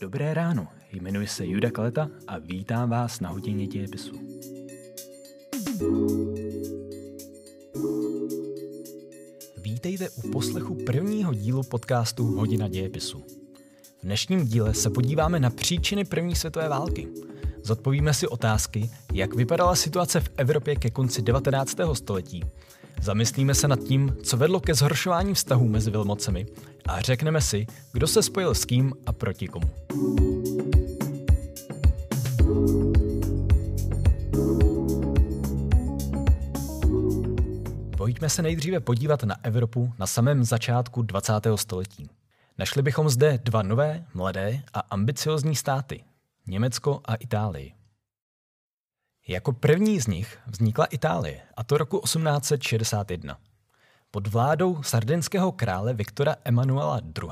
Dobré ráno, jmenuji se Juda Kaleta a vítám vás na hodině dějepisu. Vítejte u poslechu prvního dílu podcastu Hodina dějepisu. V dnešním díle se podíváme na příčiny první světové války. Zodpovíme si otázky, jak vypadala situace v Evropě ke konci 19. století Zamyslíme se nad tím, co vedlo ke zhoršování vztahů mezi velmocemi a řekneme si, kdo se spojil s kým a proti komu. Pojďme se nejdříve podívat na Evropu na samém začátku 20. století. Našli bychom zde dva nové, mladé a ambiciozní státy – Německo a Itálii. Jako první z nich vznikla Itálie, a to roku 1861. Pod vládou sardinského krále Viktora Emanuela II.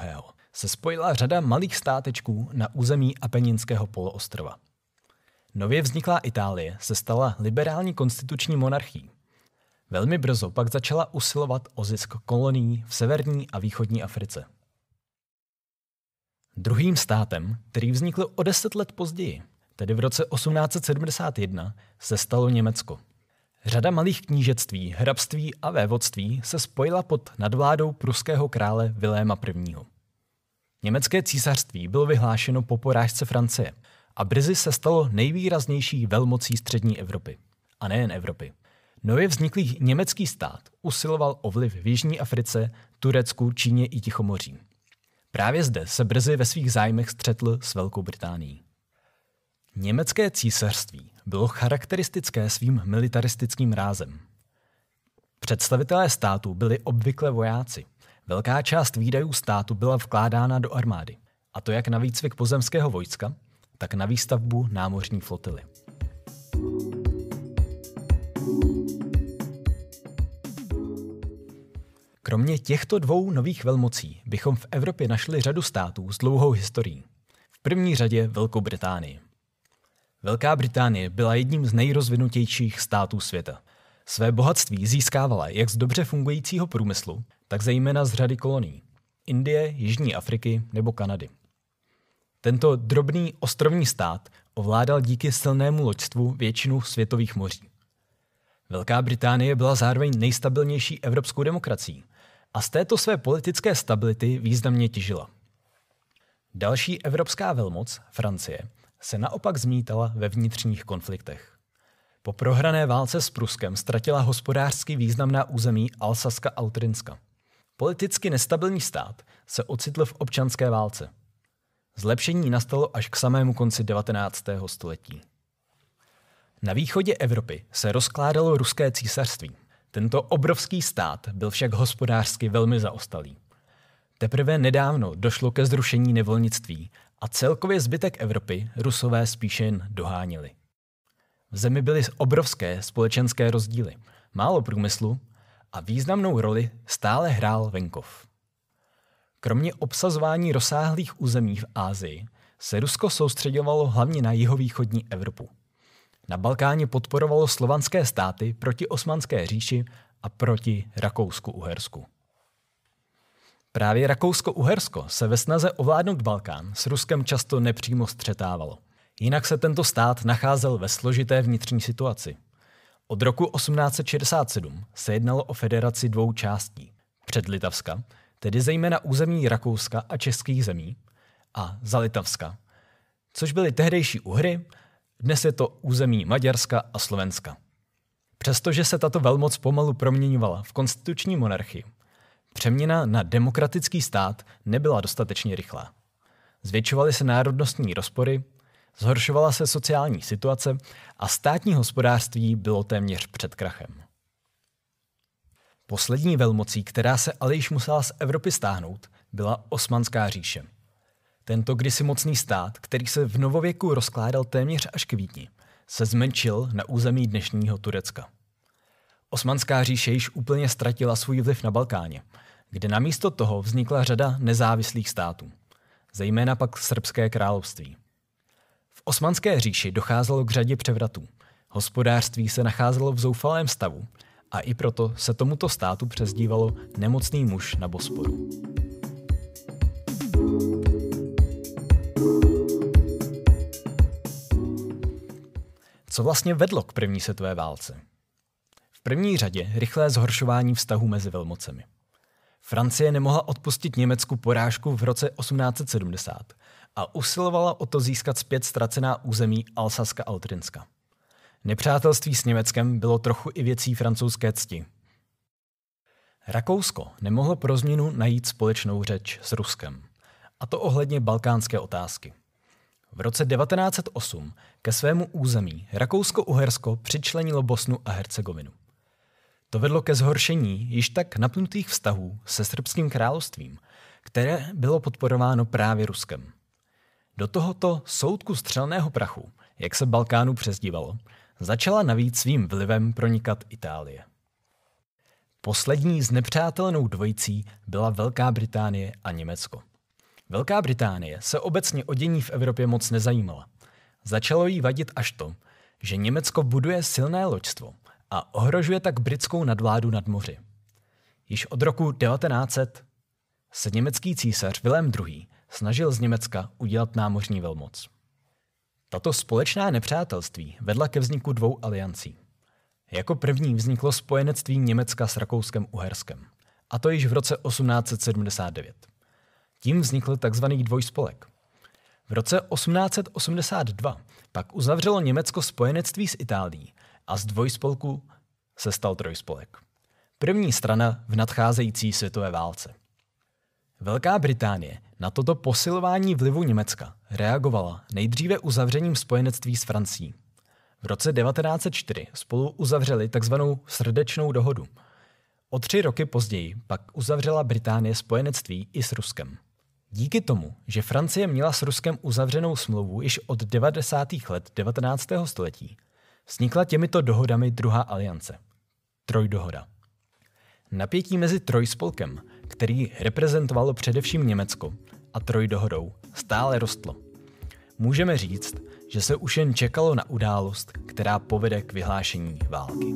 se spojila řada malých státečků na území Apeninského poloostrova. Nově vzniklá Itálie se stala liberální konstituční monarchií. Velmi brzo pak začala usilovat o zisk kolonií v severní a východní Africe. Druhým státem, který vznikl o deset let později, tedy v roce 1871, se stalo Německo. Řada malých knížectví, hrabství a vévodství se spojila pod nadvládou pruského krále Viléma I. Německé císařství bylo vyhlášeno po porážce Francie a brzy se stalo nejvýraznější velmocí střední Evropy. A nejen Evropy. Nově vzniklý německý stát usiloval o vliv v Jižní Africe, Turecku, Číně i Tichomoří. Právě zde se brzy ve svých zájmech střetl s Velkou Británií. Německé císařství bylo charakteristické svým militaristickým rázem. Představitelé státu byli obvykle vojáci. Velká část výdajů státu byla vkládána do armády, a to jak na výcvik pozemského vojska, tak na výstavbu námořní flotily. Kromě těchto dvou nových velmocí bychom v Evropě našli řadu států s dlouhou historií. V první řadě Velkou Británii. Velká Británie byla jedním z nejrozvinutějších států světa. Své bohatství získávala jak z dobře fungujícího průmyslu, tak zejména z řady kolonií. Indie, Jižní Afriky nebo Kanady. Tento drobný ostrovní stát ovládal díky silnému loďstvu většinu světových moří. Velká Británie byla zároveň nejstabilnější evropskou demokracií a z této své politické stability významně těžila. Další evropská velmoc, Francie, se naopak zmítala ve vnitřních konfliktech. Po prohrané válce s Pruskem ztratila hospodářsky významná území Alsaska a Utrinska. Politicky nestabilní stát se ocitl v občanské válce. Zlepšení nastalo až k samému konci 19. století. Na východě Evropy se rozkládalo ruské císařství. Tento obrovský stát byl však hospodářsky velmi zaostalý. Teprve nedávno došlo ke zrušení nevolnictví a celkově zbytek Evropy Rusové spíše jen dohánili. V zemi byly obrovské společenské rozdíly, málo průmyslu a významnou roli stále hrál venkov. Kromě obsazování rozsáhlých území v Ázii se Rusko soustředovalo hlavně na jihovýchodní Evropu. Na Balkáně podporovalo slovanské státy proti osmanské říši a proti Rakousku-Uhersku. Právě Rakousko-Uhersko se ve snaze ovládnout Balkán s Ruskem často nepřímo střetávalo. Jinak se tento stát nacházel ve složité vnitřní situaci. Od roku 1867 se jednalo o federaci dvou částí. Předlitavska, tedy zejména území Rakouska a českých zemí, a Zalitavska, což byly tehdejší Uhry, dnes je to území Maďarska a Slovenska. Přestože se tato velmoc pomalu proměňovala v konstituční monarchii, Přeměna na demokratický stát nebyla dostatečně rychlá. Zvětšovaly se národnostní rozpory, zhoršovala se sociální situace a státní hospodářství bylo téměř před krachem. Poslední velmocí, která se ale již musela z Evropy stáhnout, byla Osmanská říše. Tento kdysi mocný stát, který se v novověku rozkládal téměř až k Vítni, se zmenšil na území dnešního Turecka. Osmanská říše již úplně ztratila svůj vliv na Balkáně, kde namísto toho vznikla řada nezávislých států, zejména pak Srbské království. V Osmanské říši docházelo k řadě převratů. Hospodářství se nacházelo v zoufalém stavu a i proto se tomuto státu přezdívalo nemocný muž na Bosporu. Co vlastně vedlo k první světové válce? První řadě rychlé zhoršování vztahů mezi velmocemi. Francie nemohla odpustit Německu porážku v roce 1870 a usilovala o to získat zpět ztracená území Alsaska Altrinska. Nepřátelství s Německem bylo trochu i věcí francouzské cti. Rakousko nemohlo pro změnu najít společnou řeč s Ruskem, a to ohledně balkánské otázky. V roce 1908 ke svému území Rakousko-Uhersko přičlenilo Bosnu a Hercegovinu. To vedlo ke zhoršení již tak napnutých vztahů se srbským královstvím, které bylo podporováno právě Ruskem. Do tohoto soudku střelného prachu, jak se Balkánu přezdívalo, začala navíc svým vlivem pronikat Itálie. Poslední z nepřátelnou dvojicí byla Velká Británie a Německo. Velká Británie se obecně o dění v Evropě moc nezajímala. Začalo jí vadit až to, že Německo buduje silné loďstvo a ohrožuje tak britskou nadvládu nad moři. Již od roku 1900 se německý císař Vilém II. snažil z Německa udělat námořní velmoc. Tato společná nepřátelství vedla ke vzniku dvou aliancí. Jako první vzniklo spojenectví Německa s Rakouskem Uherskem, a to již v roce 1879. Tím vznikl tzv. dvojspolek. V roce 1882 pak uzavřelo Německo spojenectví s Itálií a z dvojspolku se stal trojspolek. První strana v nadcházející světové válce. Velká Británie na toto posilování vlivu Německa reagovala nejdříve uzavřením spojenectví s Francií. V roce 1904 spolu uzavřeli tzv. srdečnou dohodu. O tři roky později pak uzavřela Británie spojenectví i s Ruskem. Díky tomu, že Francie měla s Ruskem uzavřenou smlouvu již od 90. let 19. století, vznikla těmito dohodami druhá aliance – Trojdohoda. Napětí mezi Trojspolkem, který reprezentovalo především Německo, a Trojdohodou stále rostlo. Můžeme říct, že se už jen čekalo na událost, která povede k vyhlášení války.